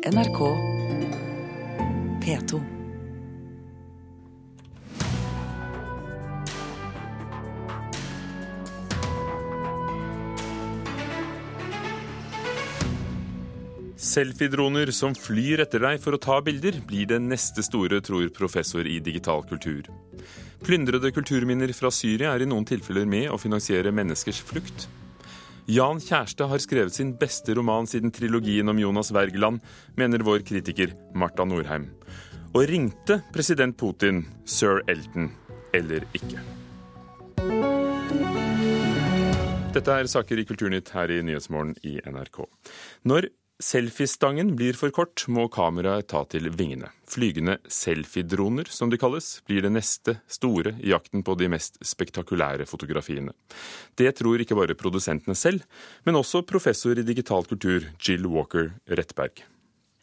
NRK P2. Selfiedroner som flyr etter deg for å ta bilder, blir det neste store, tror professor i digital kultur. Plyndrede kulturminner fra Syria er i noen tilfeller med å finansiere menneskers flukt. Jan Kjærstad har skrevet sin beste roman siden trilogien om Jonas Wergeland, mener vår kritiker Marta Norheim. Og ringte president Putin sir Elton eller ikke? Dette er saker i Kulturnytt her i Nyhetsmorgen i NRK. Når Selfiestangen blir for kort, må kameraet ta til vingene. Flygende selfiedroner, som de kalles, blir det neste store i jakten på de mest spektakulære fotografiene. Det tror ikke bare produsentene selv, men også professor i digital kultur Jill Walker Rettberg.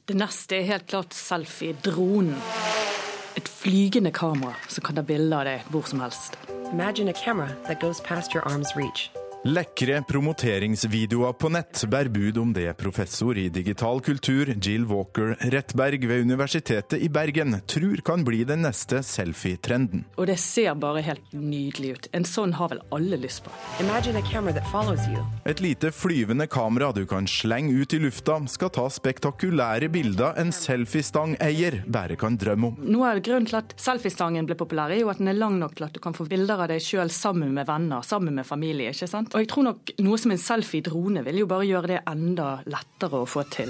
Det neste er helt klart selfie-dronen. Et flygende kamera som kan ta bilde av deg hvor som helst. Imagine a camera that goes past your arm's reach. Lekre promoteringsvideoer på nett bærer bud om det professor i digital kultur Jill Walker Rettberg ved Universitetet i Bergen tror kan bli den neste selfie-trenden. Og det ser bare helt nydelig ut. En sånn har vel alle lyst på. Imagine a camera that follows you. Et lite flyvende kamera du kan slenge ut i lufta, skal ta spektakulære bilder en selfiestangeier bare kan drømme om. Noe av grunnen til at selfiestangen ble populær, er jo at den er lang nok til at du kan få bilder av deg sjøl sammen med venner, sammen med familie. ikke sant? Og jeg tror nok noe som en selfie-drone vil jo bare gjøre det enda lettere å få til.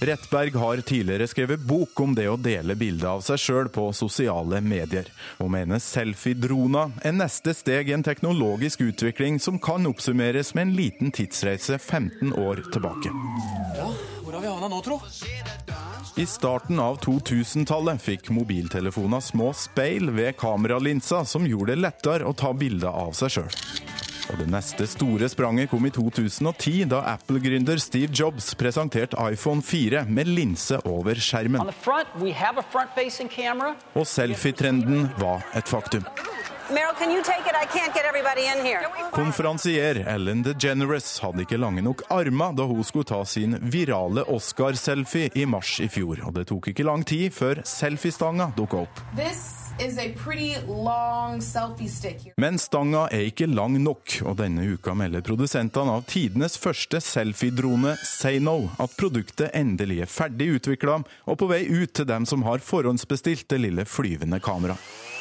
Rettberg har tidligere skrevet bok om det å dele bilder av seg sjøl på sosiale medier, og mener selfie-droner er neste steg i en teknologisk utvikling som kan oppsummeres med en liten tidsreise 15 år tilbake. Ja, hvor har vi havna nå, tro? I starten av 2000-tallet fikk mobiltelefoner små speil ved kameralinsa som gjorde det lettere å ta bilder av seg sjøl. Og Det neste store spranget kom i 2010, da Apple-gründer Steve Jobs presenterte iPhone 4 med linse over skjermen. Og selfietrenden var et faktum. Konferansier Ellen DeGeneres hadde ikke lange nok armer da hun skulle ta sin virale Oscar-selfie i mars i fjor. Og det tok ikke lang tid før selfiestanga dukka opp. Men stanga er ikke lang nok, og denne uka melder produsentene av tidenes første selfiedrone Sayno at produktet endelig er ferdig utvikla og på vei ut til dem som har forhåndsbestilt det lille flyvende kameraet.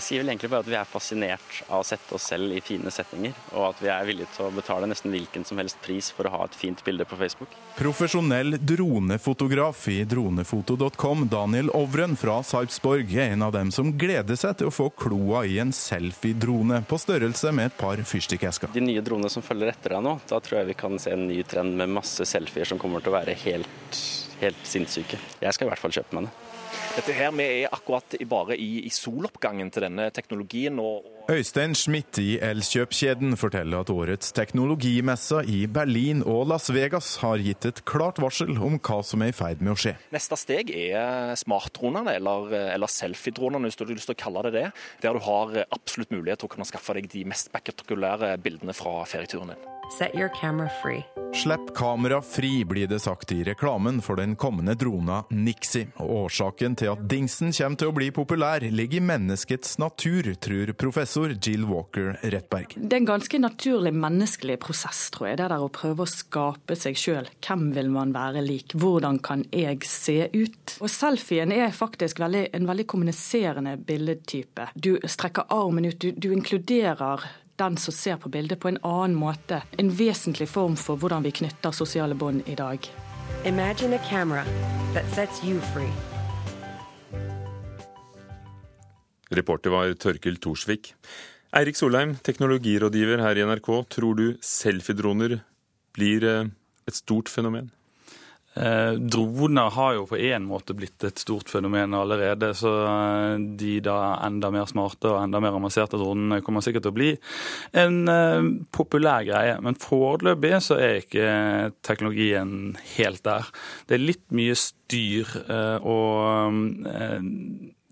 Det sier vel egentlig bare at vi er fascinert av å sette oss selv i fine setninger, og at vi er villige til å betale nesten hvilken som helst pris for å ha et fint bilde på Facebook. Profesjonell dronefotograf i dronefoto.com, Daniel Ovren fra Sarpsborg, er en av dem som gleder seg til å få kloa i en selfie-drone på størrelse med et par fyrstikkesker. De nye dronene som følger etter deg nå, da tror jeg vi kan se en ny trend med masse selfier som kommer til å være helt, helt sinnssyke. Jeg skal i hvert fall kjøpe meg det. Dette her, Vi er akkurat bare i, i soloppgangen til denne teknologien. og, og Øystein Schmidt i Elkjøp-kjeden forteller at årets teknologimesse i Berlin og Las Vegas har gitt et klart varsel om hva som er i ferd med å skje. Neste steg er smartdronene, eller, eller selfiedronene, hvis du har lyst til å kalle det det. Der du har absolutt mulighet til å kunne skaffe deg de mest spektakulære bildene fra ferieturen din. Set your camera free. Slipp kamera fri, blir det sagt i reklamen for den kommende drona Nixie. Og årsaken til at dingsen kommer til å bli populær, ligger i menneskets natur, tror professor Jill Walker Rettberg. Det er en ganske naturlig menneskelig prosess, tror jeg. Det der å prøve å skape seg sjøl. Hvem vil man være lik? Hvordan kan jeg se ut? Og selfien er faktisk veldig, en veldig kommuniserende billedtype. Du strekker armen ut, du, du inkluderer den som ser på bildet på en annen måte. En vesentlig form for hvordan vi knytter sosiale bånd i dag. Imagine a camera that sets you free. Reporter var Tørkel Thorsvik. Eirik Solheim, teknologirådgiver her i NRK. Tror du selfiedroner blir eh, et stort fenomen? Eh, droner har jo på en måte blitt et stort fenomen allerede, så eh, de da enda mer smarte og enda mer avanserte dronene kommer sikkert til å bli en populær greie. Men foreløpig så er ikke teknologien helt der. Det er litt mye styr, og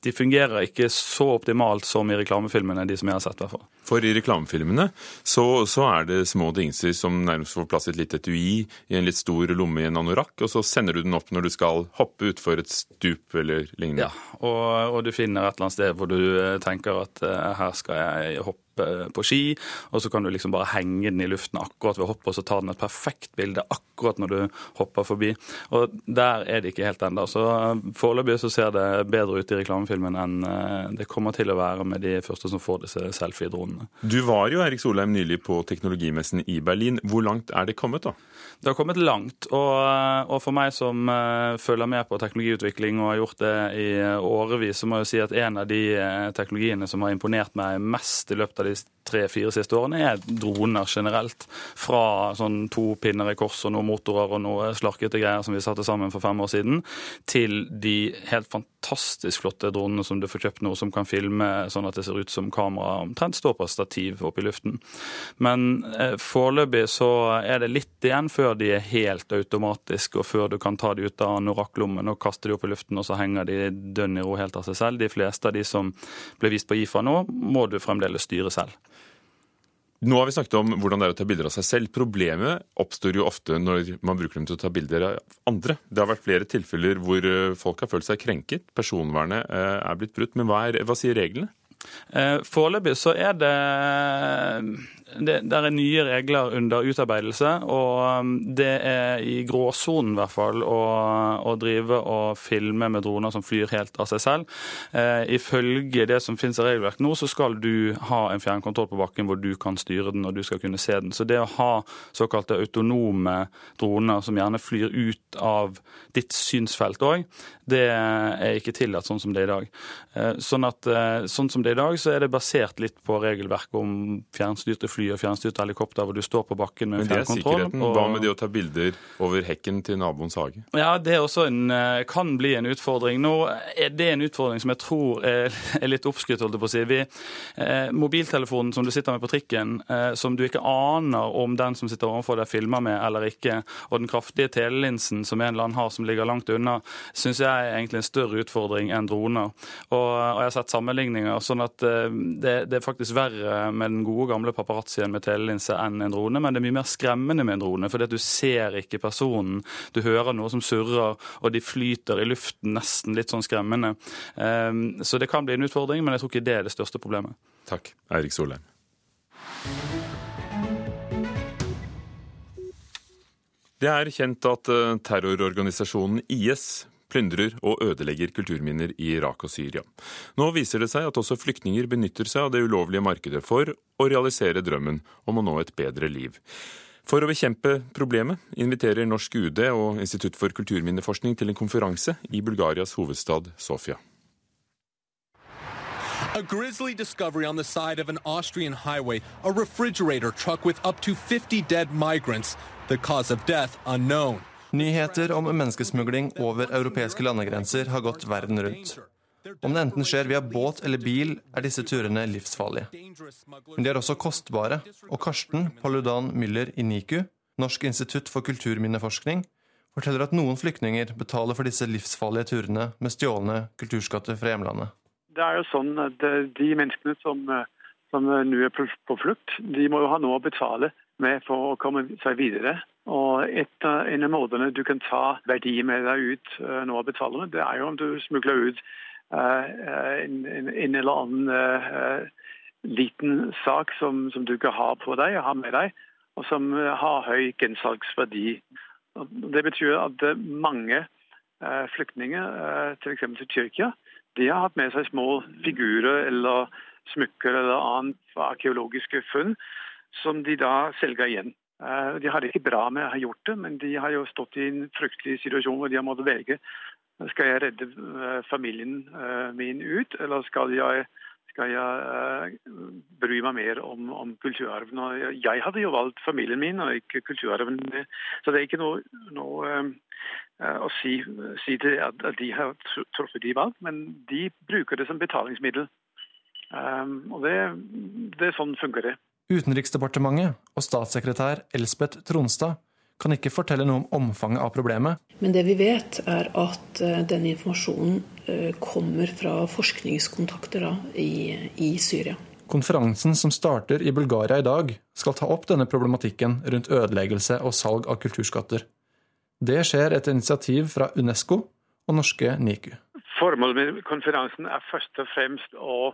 de fungerer ikke så optimalt som i reklamefilmene, de som jeg har sett. Derfor. For i reklamefilmene så, så, er det små dingser som nærmest får plass i et lite etui i en litt stor lomme i en anorakk, og så sender du den opp når du skal hoppe utfor et stup eller lignende. Ja, og, og, du finner et eller annet sted hvor du tenker at uh, her skal jeg hoppe på ski, og så kan du liksom bare henge den i luften akkurat ved hoppet, og så tar den et perfekt bilde akkurat når du hopper forbi. Og der er det ikke helt ennå. Så foreløpig så ser det bedre ut i reklamefilmen enn eh, det kommer til å være med de første som får disse selfie-dronene. Du var jo Erik Solheim nylig på teknologimessen i Berlin. Hvor langt er det kommet, da? Det har kommet langt. Og, eh, og for meg som følger med på teknologiutvikling og har gjort det i årevis, så må jeg si at en av de teknologiene som har imponert meg mest i løpet av de tre-fire siste årene, er droner generelt. Fra sånn to pinner i kors og noen motorer og noe slarkete greier som vi satte sammen for fem år siden, til de helt fantastisk flotte dronene som du får kjøpt nå, som kan filme sånn at det ser ut som kamera omtrent står på stativ oppe i luften. Men eh, foreløpig så er det litt igjen før de er helt automatiske, og før du kan ta de ut av anorakklommen og kaste de opp i luften, og så henger de dønn i ro helt av seg selv. De fleste av de som ble vist på IFA nå, må du fremdeles styre selv. Nå har vi snakket om hvordan det er å ta bilder av seg selv. Problemet oppstår jo ofte når man bruker dem til å ta bilder av andre. Det har vært flere tilfeller hvor eh, folk har følt seg krenket. Personvernet eh, er blitt brutt. Men hva, er, hva sier reglene? Eh, foreløpig så er det det, der er nye regler under utarbeidelse, og um, det er i gråsonen i hvert fall å, å, drive og filme med droner som flyr helt av seg selv. Eh, ifølge det som finnes av regelverk nå, så skal du ha en fjernkontroll på bakken hvor du kan styre den og du skal kunne se den. Så det å ha såkalte autonome droner som gjerne flyr ut av ditt synsfelt òg, det er ikke tillatt sånn som det er i dag. Eh, sånn, at, eh, sånn som det er i dag, så er det basert litt på regelverket om fjernstyrte fly og fjernstyrte helikopter hvor du står på bakken med fjernkontroll. Men det er sikkerheten. Hva med det å ta bilder over hekken til naboens hage? Ja, Det er også en, eh, kan bli en utfordring. Nå er det en utfordring som jeg tror er, er litt oppskrytt, holdt jeg på å si. Vi, eh, mobiltelefonen som du sitter med på trikken, eh, som du ikke aner om den som sitter overfor deg filmer med eller ikke, og den kraftige telelinsen som en eller annen har som ligger langt unna, syns jeg er egentlig en større utfordring enn droner. Og, og jeg har sett sammenligninger, sånn at eh, det, det, er faktisk verre med den gode gamle paparazzien med telelinse enn en drone, men det er mye mer skremmende med en drone, fordi at du ser ikke personen. Du hører noe som surrer, og de flyter i luften nesten litt sånn skremmende. Ehm, så det kan bli en utfordring, men jeg tror ikke det er det største problemet. Takk, Eirik Solheim. Det er kjent at eh, terrororganisasjonen IS plyndrer og ødelegger kulturminner i Irak og Syria. Nå viser det seg at også flyktninger benytter seg av det ulovlige markedet for å realisere drømmen om å nå et bedre liv. For å bekjempe problemet inviterer norsk UD og Institutt for kulturminneforskning til en konferanse i Bulgarias hovedstad Sofia. A grisly discovery on the side of an Austrian highway, a refrigerator truck with up to 50 dead migrants. The cause of death unknown. Nyheter om menneskesmugling over europeiske landegrenser har gått verden rundt. Om det enten skjer via båt eller bil, er disse turene livsfarlige. Men de er også kostbare, og Karsten Paludan Müller i NIKU, Norsk institutt for kulturminneforskning, forteller at noen flyktninger betaler for disse livsfarlige turene med stjålne kulturskatter fra hjemlandet. Det er jo sånn at eh, De menneskene som, eh, som nå er på flukt, de må jo ha noe å betale med for å komme seg videre. Og et en av måtene du kan ta verdi med deg ut uh, nå av betalerne, det er jo om du smugler ut uh, en, en, eller annen uh, liten sak som, som, du ikke har på deg, har med deg, og som har høy gensalgsverdi. Det betyr at mange flyktninger, f.eks. til Tyrkia, de har hatt med seg små figurer eller smykker eller annet arkeologiske funn som de da selger igjen. Eh, de har det ikke bra med å ha gjort det, men de har jo stått i en fryktelig situasjon hvor de har måttet velge. Skal jeg redde eh, familien eh, min ut, eller skal jeg, skal jeg bry meg mer om, om, kulturarven? Og jeg hadde jo valgt familien min og ikke kulturarven. Så det er ikke noe, noe å si, si, til at de har truffet de valg, men de bruker det som betalingsmiddel. og det, det er sånn funker det. Utenriksdepartementet og statssekretær Elspeth Tronstad kan ikke fortelle noe om omfanget av problemet. Men det vi vet, er at denne informasjonen kommer fra forskningskontakter i, i Syria. Konferansen som starter i Bulgaria i dag, skal ta opp denne problematikken rundt ødeleggelse og salg av kulturskatter. Det skjer etter initiativ fra Unesco og norske NIKU. Formålet med konferansen er først og fremst å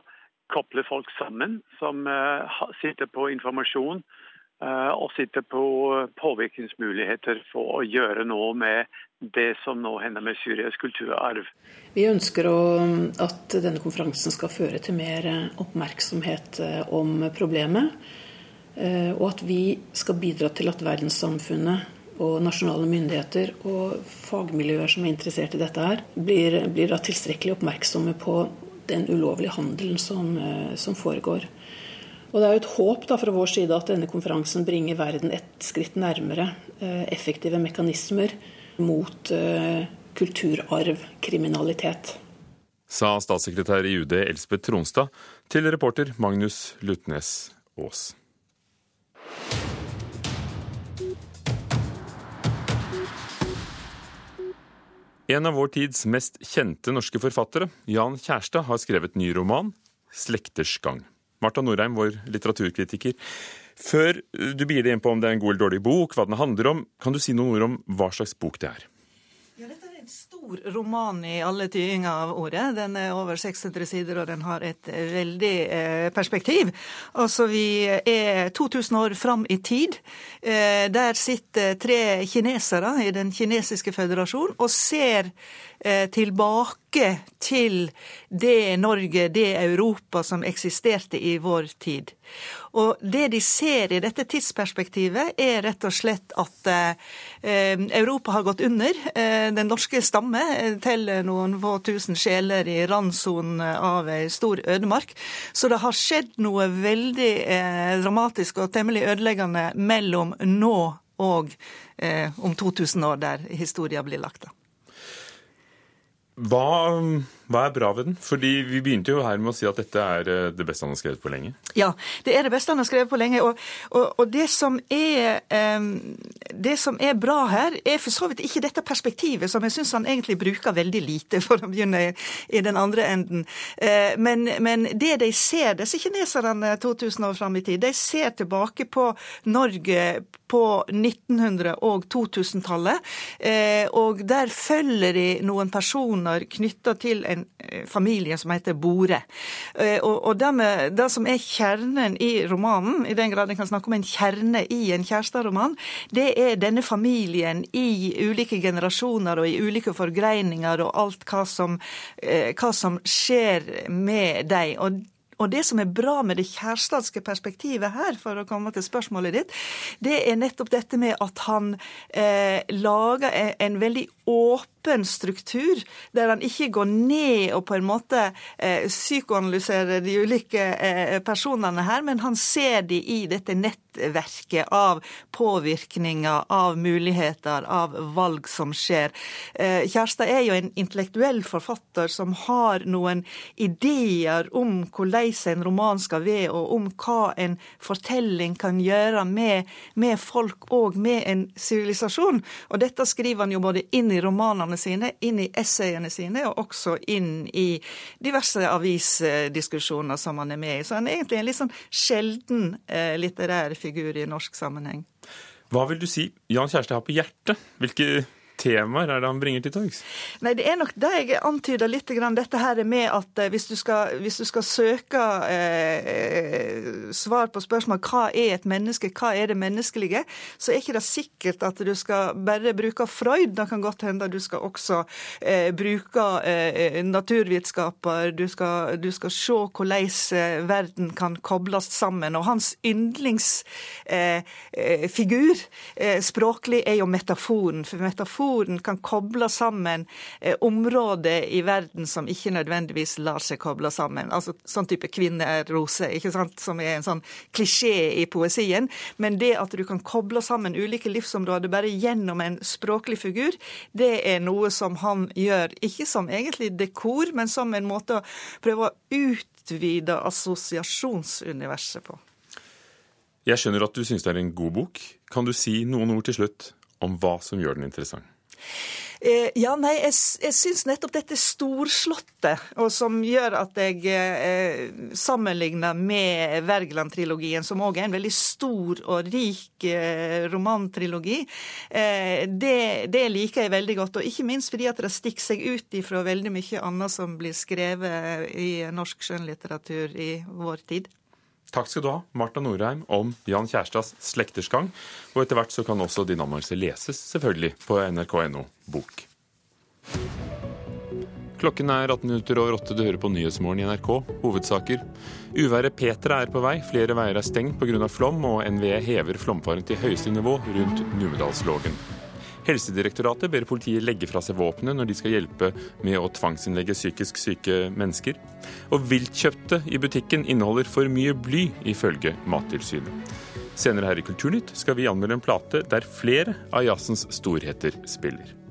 koble folk sammen som sitter på informasjon og sitter på påvirkningsmuligheter for å gjøre noe med det som nå hender med Syrias kulturarv. Vi ønsker å, at denne konferansen skal føre til mer oppmerksomhet om problemet. Og at vi skal bidra til at verdenssamfunnet og nasjonale myndigheter og fagmiljøer som er interessert i dette, her, blir, blir tilstrekkelig oppmerksomme på den ulovlige handelen som, som foregår. Og Det er jo et håp da fra vår side at denne konferansen bringer verden et skritt nærmere effektive mekanismer mot uh, kulturarvkriminalitet. Sa statssekretær i UD Elspeth Tronstad til reporter Magnus Lutnes Aas. En av vår tids mest kjente norske forfattere, Jan Kjærstad, har skrevet ny roman, 'Slekters gang'. Marta Norheim, vår litteraturkritiker. Før du bier deg inn på om det er en god eller dårlig bok, hva den handler om, kan du si noen ord om hva slags bok det er? En stor roman i alle tydninger av ordet. Den er over 600 sider, og den har et veldig eh, perspektiv. Altså, vi er 2000 år fram i tid. Eh, der sitter tre kinesere i Den kinesiske føderasjon og ser eh, tilbake til det Norge, det Europa som eksisterte i vår tid. Og det de ser i dette tidsperspektivet, er rett og slett at eh, Europa har gått under. Eh, den norske stamme teller noen få tusen sjeler i randsonen av ei stor ødemark. Så det har skjedd noe veldig eh, dramatisk og temmelig ødeleggende mellom nå og om 2000 år, der historia blir lagt. da. Hva, hva, er bra ved den? Fordi Vi begynte jo her med å si at dette er eh, det beste han har skrevet på lenge. Ja, det er det beste han har skrevet på lenge. Og, og, og det, som er, um, det, som er, bra her, er for så vidt ikke dette perspektivet, som jeg syns han egentlig bruker veldig lite, for å begynne i, i den andre enden. Uh, men, men, det de ser, disse kineserne 2000 år fram i tid, de ser tilbake på Norge på 1900- og 2000-tallet. Uh, og der følger de noen personer knytta til en eh, familie som heter Bore. Eh, og, og det, med, det, som er kjernen i romanen, i den grad en kan snakke om en kjerne i en kjæresteroman, det er denne familien i ulike generasjoner og i ulike forgreininger og alt hva som, eh, hva som skjer med dem. Og det som er bra med det kjærstadske perspektivet her, for å komme til spørsmålet ditt, det er nettopp dette med at han eh, lager en, en veldig åpen struktur, der han ikke går ned og på en måte eh, psykoanalyserer de ulike eh, personene her, men han ser de i dette nettverket av påvirkninger, av muligheter, av valg som skjer. Eh, Kjærstad er jo en intellektuell forfatter som har noen ideer om hvordan en roman skal være, og om hva en fortelling kan gjøre med, med folk og med en sivilisasjon. Og dette skriver han jo både inn i romanene sine, inn i essayene sine, og også inn i diverse avisdiskusjoner som han er med i. Så han er egentlig en litt sånn sjelden eh, litterær figur i norsk sammenheng. Hva vil du si Jan Kjærstad har på hjertet? Hvilke temaer er det han bringer til torgs? Nei, Det er nok det jeg antyder litt. Dette her med at eh, hvis du skal, hvis du skal søke eh, svar på spørsmål hva er et menneske, hva er det menneskelige, så er ikke det sikkert at du skal bare bruke Freud. Det kan godt hende du skal også eh, bruke eh, naturvitenskaper. Du du skal se hvordan eh, verden kan kobles sammen. Og hans yndlingsfigur eh, språklig er jo metaforen. for metaforen metaforen kan koble sammen eh, områder i verden som ikke nødvendigvis lar seg koble sammen. Altså sånn type kvinnerose, ikke sant, som er en sånn klisjé i poesien. Men det at du kan koble sammen ulike livsområder bare gjennom en språklig figur, det er noe som han gjør, ikke som egentlig dekor, men som en måte å prøve å utvide assosiasjonsuniverset på. Jeg skjønner at du syns det er en god bok. Kan du si noen ord til slutt om hva som gjør den interessant? Eh, ja, nei, jeg, jeg syns nettopp dette storslåtte, og som gjør at jeg eh, sammenligner med Wergeland-trilogien, som òg er en veldig stor og rik eh, romantrilogi, eh, det, det, liker jeg veldig godt. Og ikke minst fordi at det stikker seg ut ifra veldig mye annet som blir skrevet i norsk skjønnlitteratur i vår tid. Takk skal du ha, Marta Norheim, om Jan Kjærstads slektersgang. Og etter hvert så kan også din anmeldelse leses, selvfølgelig, på nrk.no bok. Klokken er 18 minutter over åtte. Du hører på Nyhetsmorgen i NRK. Hovedsaker. Uværet Petra er på vei. Flere veier er stengt pga. flom, og NVE hever flomfaren til høyeste nivå rundt Numedalslågen. Helsedirektoratet ber politiet legge fra seg våpenet når de skal hjelpe med å tvangsinnlegge psykisk syke mennesker. Og viltkjøttet i butikken inneholder for mye bly, ifølge Mattilsynet. Senere her i Kulturnytt skal vi anmelde en plate der flere av jazzens storheter spiller.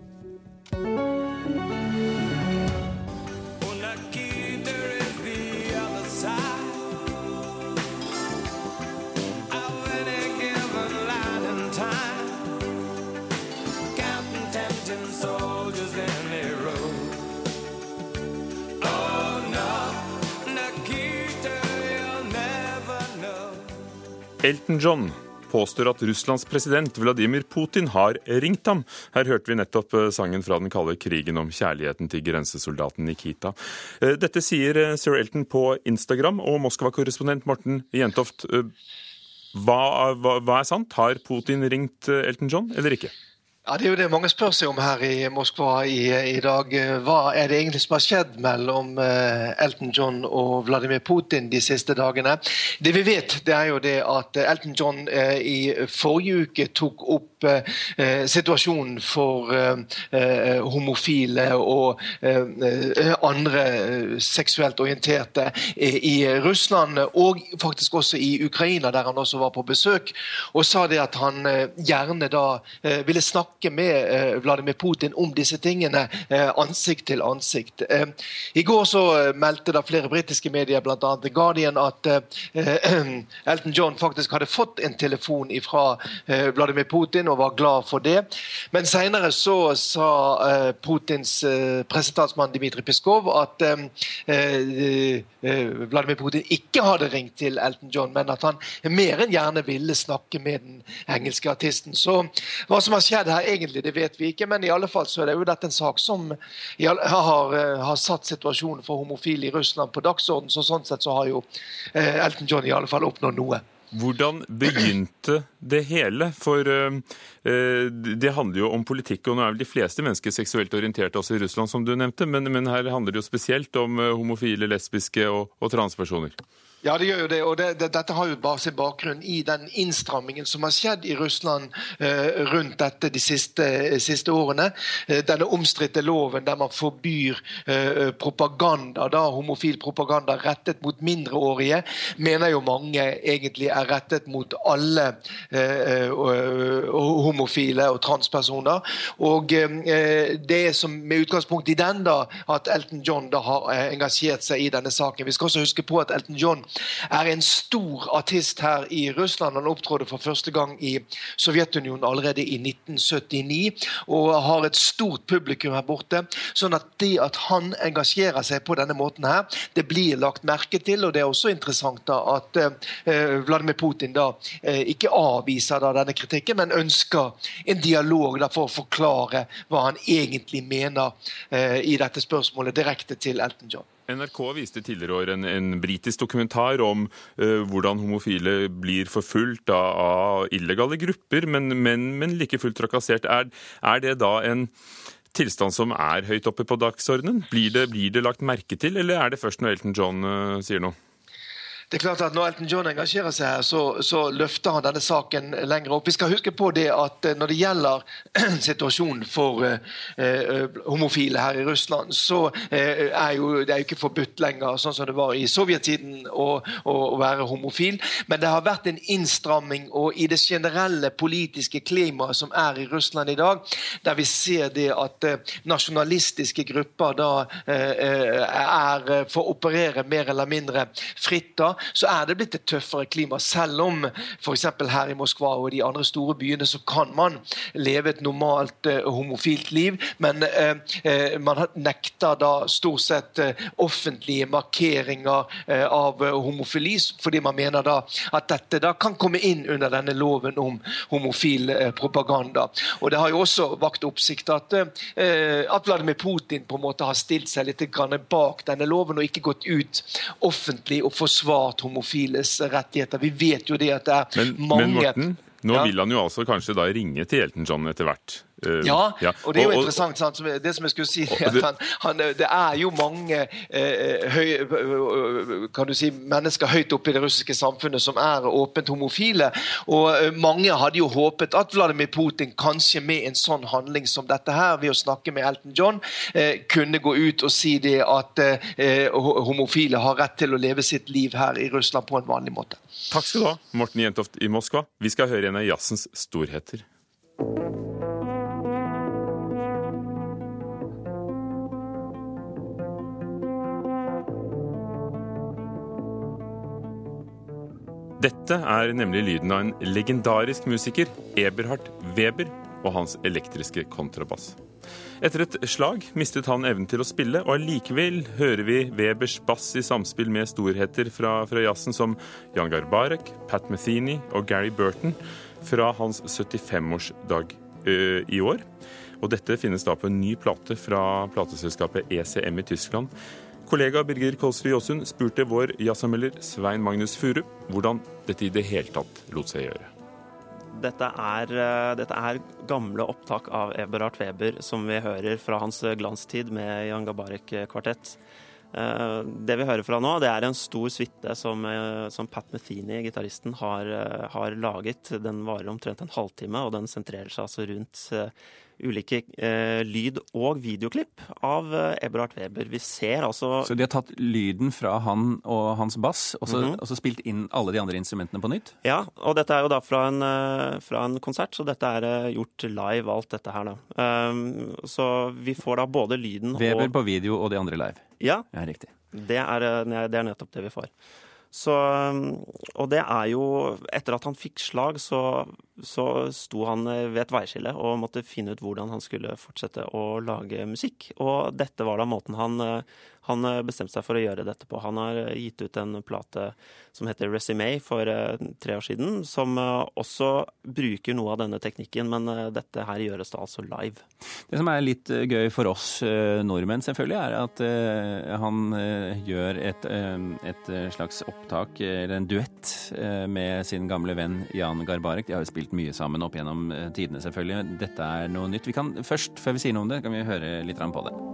Elton John påstår at Russlands president Vladimir Putin har ringt ham. Her hørte vi nettopp eh, sangen fra den kalde krigen om kjærligheten til grensesoldaten Nikita. Eh, dette sier eh, sir Elton på Instagram, og Moskva-korrespondent Morten Jentoft. Hva, hva, hva er sant? Har Putin ringt Elton John, eller ikke? Ja, Det er jo det mange spør seg om her i Moskva i, i, dag. Hva er det egentlig som har skjedd mellom uh, Elton John og Vladimir Putin de siste dagene? Det vi vet, det er jo det at Elton John uh, i forrige uke tok opp uh, situasjonen for homofile og andre seksuelt orienterte i Russland, og faktisk også i Ukraina, der han også var på besøk, og sa det at han gjerne da ville snakke med eh, Vladimir Putin om disse tingene eh, ansikt til ansikt. Eh, I går så meldte da flere britiske medier, bl.a. The Guardian, at Elton John faktisk hadde fått en telefon fra Vladimir Putin og var glad for det. Men senere så sa Putins pressetalsmann Dmitrij Peskov at Vladimir Putin ikke hadde ringt til Elton John, men at han mer enn gjerne ville snakke med den engelske artisten. Så hva som har skjedd her egentlig, det vet vi ikke, men i alle fall så er det jo dette en sak som har, eh, har satt situasjonen for homofile i Russland på dagsorden. Så sånn sett så har jo eh, Elton John i alle fall oppnådd noe. Hvordan begynte det hele? For uh, det handler jo om politikk, og nå er vel de fleste mennesker seksuelt orienterte også i Russland, som du nevnte, men, men her handler det jo spesielt om homofile, lesbiske og, og transpersoner. Ja, det gjør jo det. og det, det, Dette har jo bare sin bakgrunn i den innstrammingen som har skjedd i Russland eh, rundt dette de siste, siste årene. Eh, denne omstridte loven der man forbyr eh, propaganda, da, homofil propaganda rettet mot mindreårige, mener jo mange egentlig er rettet mot alle eh, homofile og transpersoner. Og eh, det som med utgangspunkt i den da, at Elton John da har eh, engasjert seg i denne saken. Vi skal også huske på at Elton John er en stor artist her i Russland. Han opptrådte for første gang i Sovjetunionen allerede i 1979 og har et stort publikum her borte. sånn at det at han engasjerer seg på denne måten her, det blir lagt merke til. og Det er også interessant da at eh, Vladimir Putin da eh, ikke avviser da denne kritikken, men ønsker en dialog da for å forklare hva han egentlig mener eh, i dette spørsmålet direkte til Elton John. NRK viste tidligere år en, en britisk dokumentar om uh, hvordan homofile blir forfulgt av, av illegale grupper, men, men, men like fullt trakassert. Er, er, det da en tilstand som er høyt oppe på dagsordenen? Blir det, blir det lagt merke til, eller er det først når Elton John uh, sier noe? Det er klart at Når Elton John engasjerer seg her, så, så, løfter han denne saken lenger opp. Vi skal huske på det at eh, når det gjelder situasjonen for eh, homofile her i Russland, så eh, er jo det er jo ikke forbudt lenger, sånn som det var i sovjettiden, å, å, å, være homofil. Men det har vært en innstramming og i det generelle politiske klimaet som er i Russland i dag, der vi ser det at eh, nasjonalistiske grupper da er for å operere mer eller mindre fritt. da, så er det blitt et tøffere klima. Selv om f.eks. her i Moskva og de andre store byene så kan man leve et normalt eh, homofilt liv, men eh, uh, man nekter da stort sett offentlige markeringer av homofili, fordi man mener da at dette da kan komme inn under denne loven om homofil propaganda. Og Det har jo også vakt oppsikt at, at Vladimir Putin på en måte har stilt seg litt bak denne loven og ikke gått ut offentlig og forsvart homofiles rettigheter. Vi vet jo det at det er men, mange Men Morten, nå ja. vil han jo altså kanskje da ringe til Elton John etter hvert. Uh, ja, og det er jo interessant. Sant? Det som jeg skulle si, er at han, han, det er jo mange uh, høy, kan du si, mennesker høyt oppe i det russiske samfunnet som er åpent homofile. Og uh, mange hadde jo håpet at Vladimir Putin kanskje med en sånn handling som dette her, ved å snakke med Elton John, kunne gå ut og si det at homofile har rett til å leve sitt liv her i Russland på en vanlig måte. Takk skal du ha, Morten Jentoft i Moskva. Vi skal høre en av jazzens storheter. Dette er nemlig lyden av en legendarisk musiker, Eberhard Weber, og hans elektriske kontrabass. Etter et slag mistet han evnen til å spille, og allikevel hører vi Webers bass i samspill med storheter fra, fra jazzen som Jan Garbarek, Pat Metheny og Gary Burton fra hans 75-årsdag øh, i år. Og dette finnes da på en ny plate fra plateselskapet ECM i Tyskland. Kollega Birger Kolsrud Jåsund spurte vår jazzanmelder Svein Magnus Furu hvordan dette i det hele tatt lot seg gjøre. Dette er, eh, dette er, gamle opptak av Eberhard Weber som vi hører fra hans glanstid med Jan Gabarek-kvartett. Eh, det vi hører fra nå, det er en stor suite som, eh, som, Pat Metheny, gitaristen, har, har, laget. Den varer omtrent en halvtime, og den sentrerer seg altså rundt ulike eh, lyd- og videoklipp av eh, Eberhard Weber. Vi ser altså Så de har tatt lyden fra han og hans bass, og så, mm -hmm. spilt inn alle de andre instrumentene på nytt? Ja, og dette er jo da fra en, fra en konsert, så dette er gjort live, alt dette her, da. Um, så vi får da både lyden Weber og Weber på video og de andre live? Ja. ja riktig. Det er, det er nettopp det vi får. Så, og det er jo Etter at han fikk slag, så, så sto han ved et veiskille og måtte finne ut hvordan han skulle fortsette å lage musikk. Og dette var da måten han han eh, bestemte seg for å gjøre dette på. Han har eh, gitt ut en plate som heter Resume for eh, tre år siden, som også bruker noe av denne teknikken, men dette her gjøres da altså live. Det som er litt gøy for oss nordmenn, selvfølgelig, er at han gjør et, et slags opptak, eller en duett, med sin gamle venn Jan Garbarek. De har jo spilt mye sammen opp gjennom tidene, selvfølgelig. Dette er noe nytt. Vi kan først, før vi sier noe om det, kan vi høre litt på det.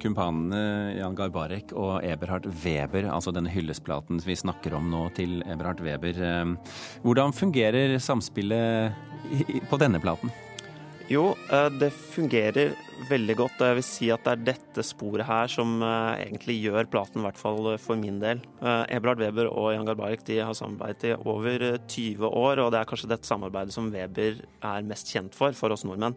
Kumpanene Jan Garbarek og Eberhard Weber, altså denne hyllestplaten vi snakker om nå til Eberhard Weber. Eh, hvordan fungerer samspillet på denne platen? Jo, eh, det fungerer veldig godt. Jeg vil si at det er dette sporet her som eh, egentlig gjør platen, i hvert fall for min del. Eberhard Weber og Jan Garbarek de har samarbeidet i over 20 år, og det er kanskje dette samarbeidet som Weber er mest kjent for, for oss nordmenn.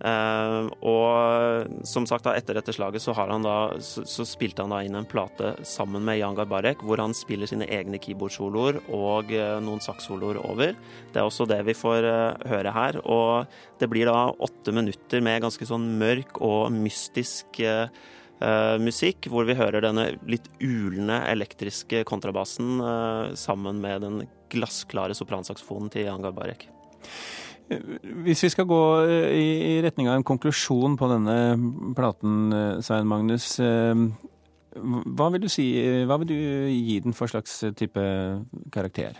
Uh, og som sagt, da, etter dette slaget så, da, så, så, spilte han da inn en plate sammen med Jan Garbarek, hvor han spiller sine egne keyboardsoloer og uh, noen sakssoloer over. Det er også det vi får uh, høre her. Og det blir da åtte minutter med ganske sånn mørk og mystisk musikk, hvor vi hører denne litt ulende elektriske kontrabassen sammen med den glassklare sopransaksofonen til Jan Garbarek. Hvis vi skal gå eh, i retning av en konklusjon på denne platen, eh, Svein Magnus. Eh, hva vil si, hva vil du gi den for slags type karakter?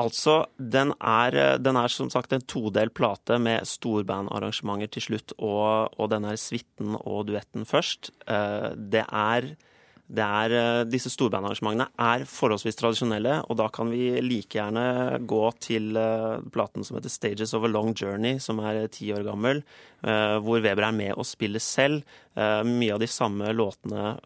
Altså, den er, den er som sagt en todel plate med storbandarrangementer til slutt, og, og den er suiten og duetten først. Det er det er, eh, disse storbandarrangementene er forholdsvis tradisjonelle, og da kan vi like gjerne gå til eh, platen som heter 'Stages of a Long Journey', som er ti år gammel, hvor Weber er med og spiller selv. Mye av de samme låtene.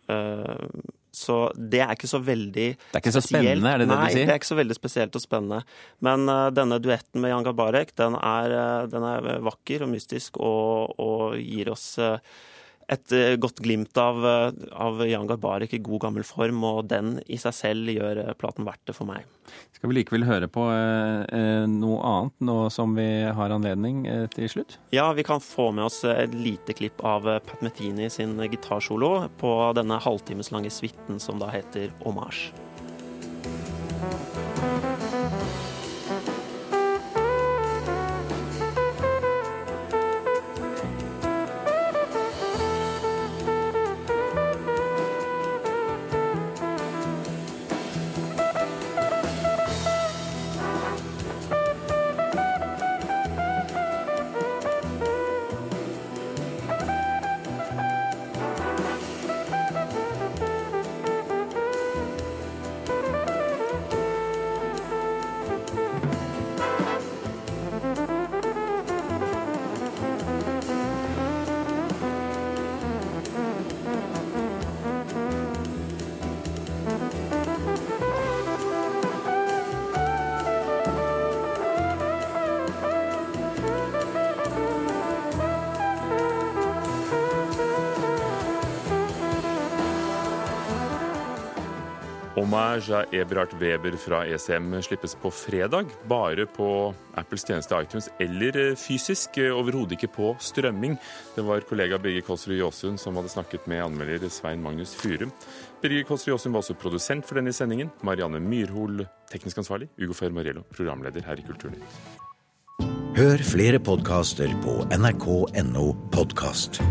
Så det er ikke så veldig Det er ikke så spennende, er det det Nei, du sier? Nei, det er ikke så veldig spesielt og spennende. Men uh, denne duetten med Jan Gabarek, den er, uh, den er vakker og mystisk og, og gir oss uh, et eh, godt glimt av, eh, av Jan Garbarek i god gammel form, og den i seg selv gjør eh, platen verdt det for meg. Skal vi likevel høre på eh, noe annet nå som vi har anledning eh, til slutt? Ja, vi kan få med oss et lite klipp av Pat Metini sin gitarsolo på denne halvtimeslange suiten som da heter Hommage. Hommage av Eberhard Weber fra ECM slippes på fredag, bare på Apples tjeneste iTunes, eller eh, fysisk, eh, overhodet ikke på strømming. Det var kollega Birger Kåsrud Jåsund som hadde snakket med anmelder Svein Magnus Fyrum. Birger Kåsrud Jåsund var også produsent for denne sendingen. Marianne Myrhol, teknisk ansvarlig. Ugo Fermariello, programleder her i Kulturnytt. Hør flere podkaster på nrk.no podkast.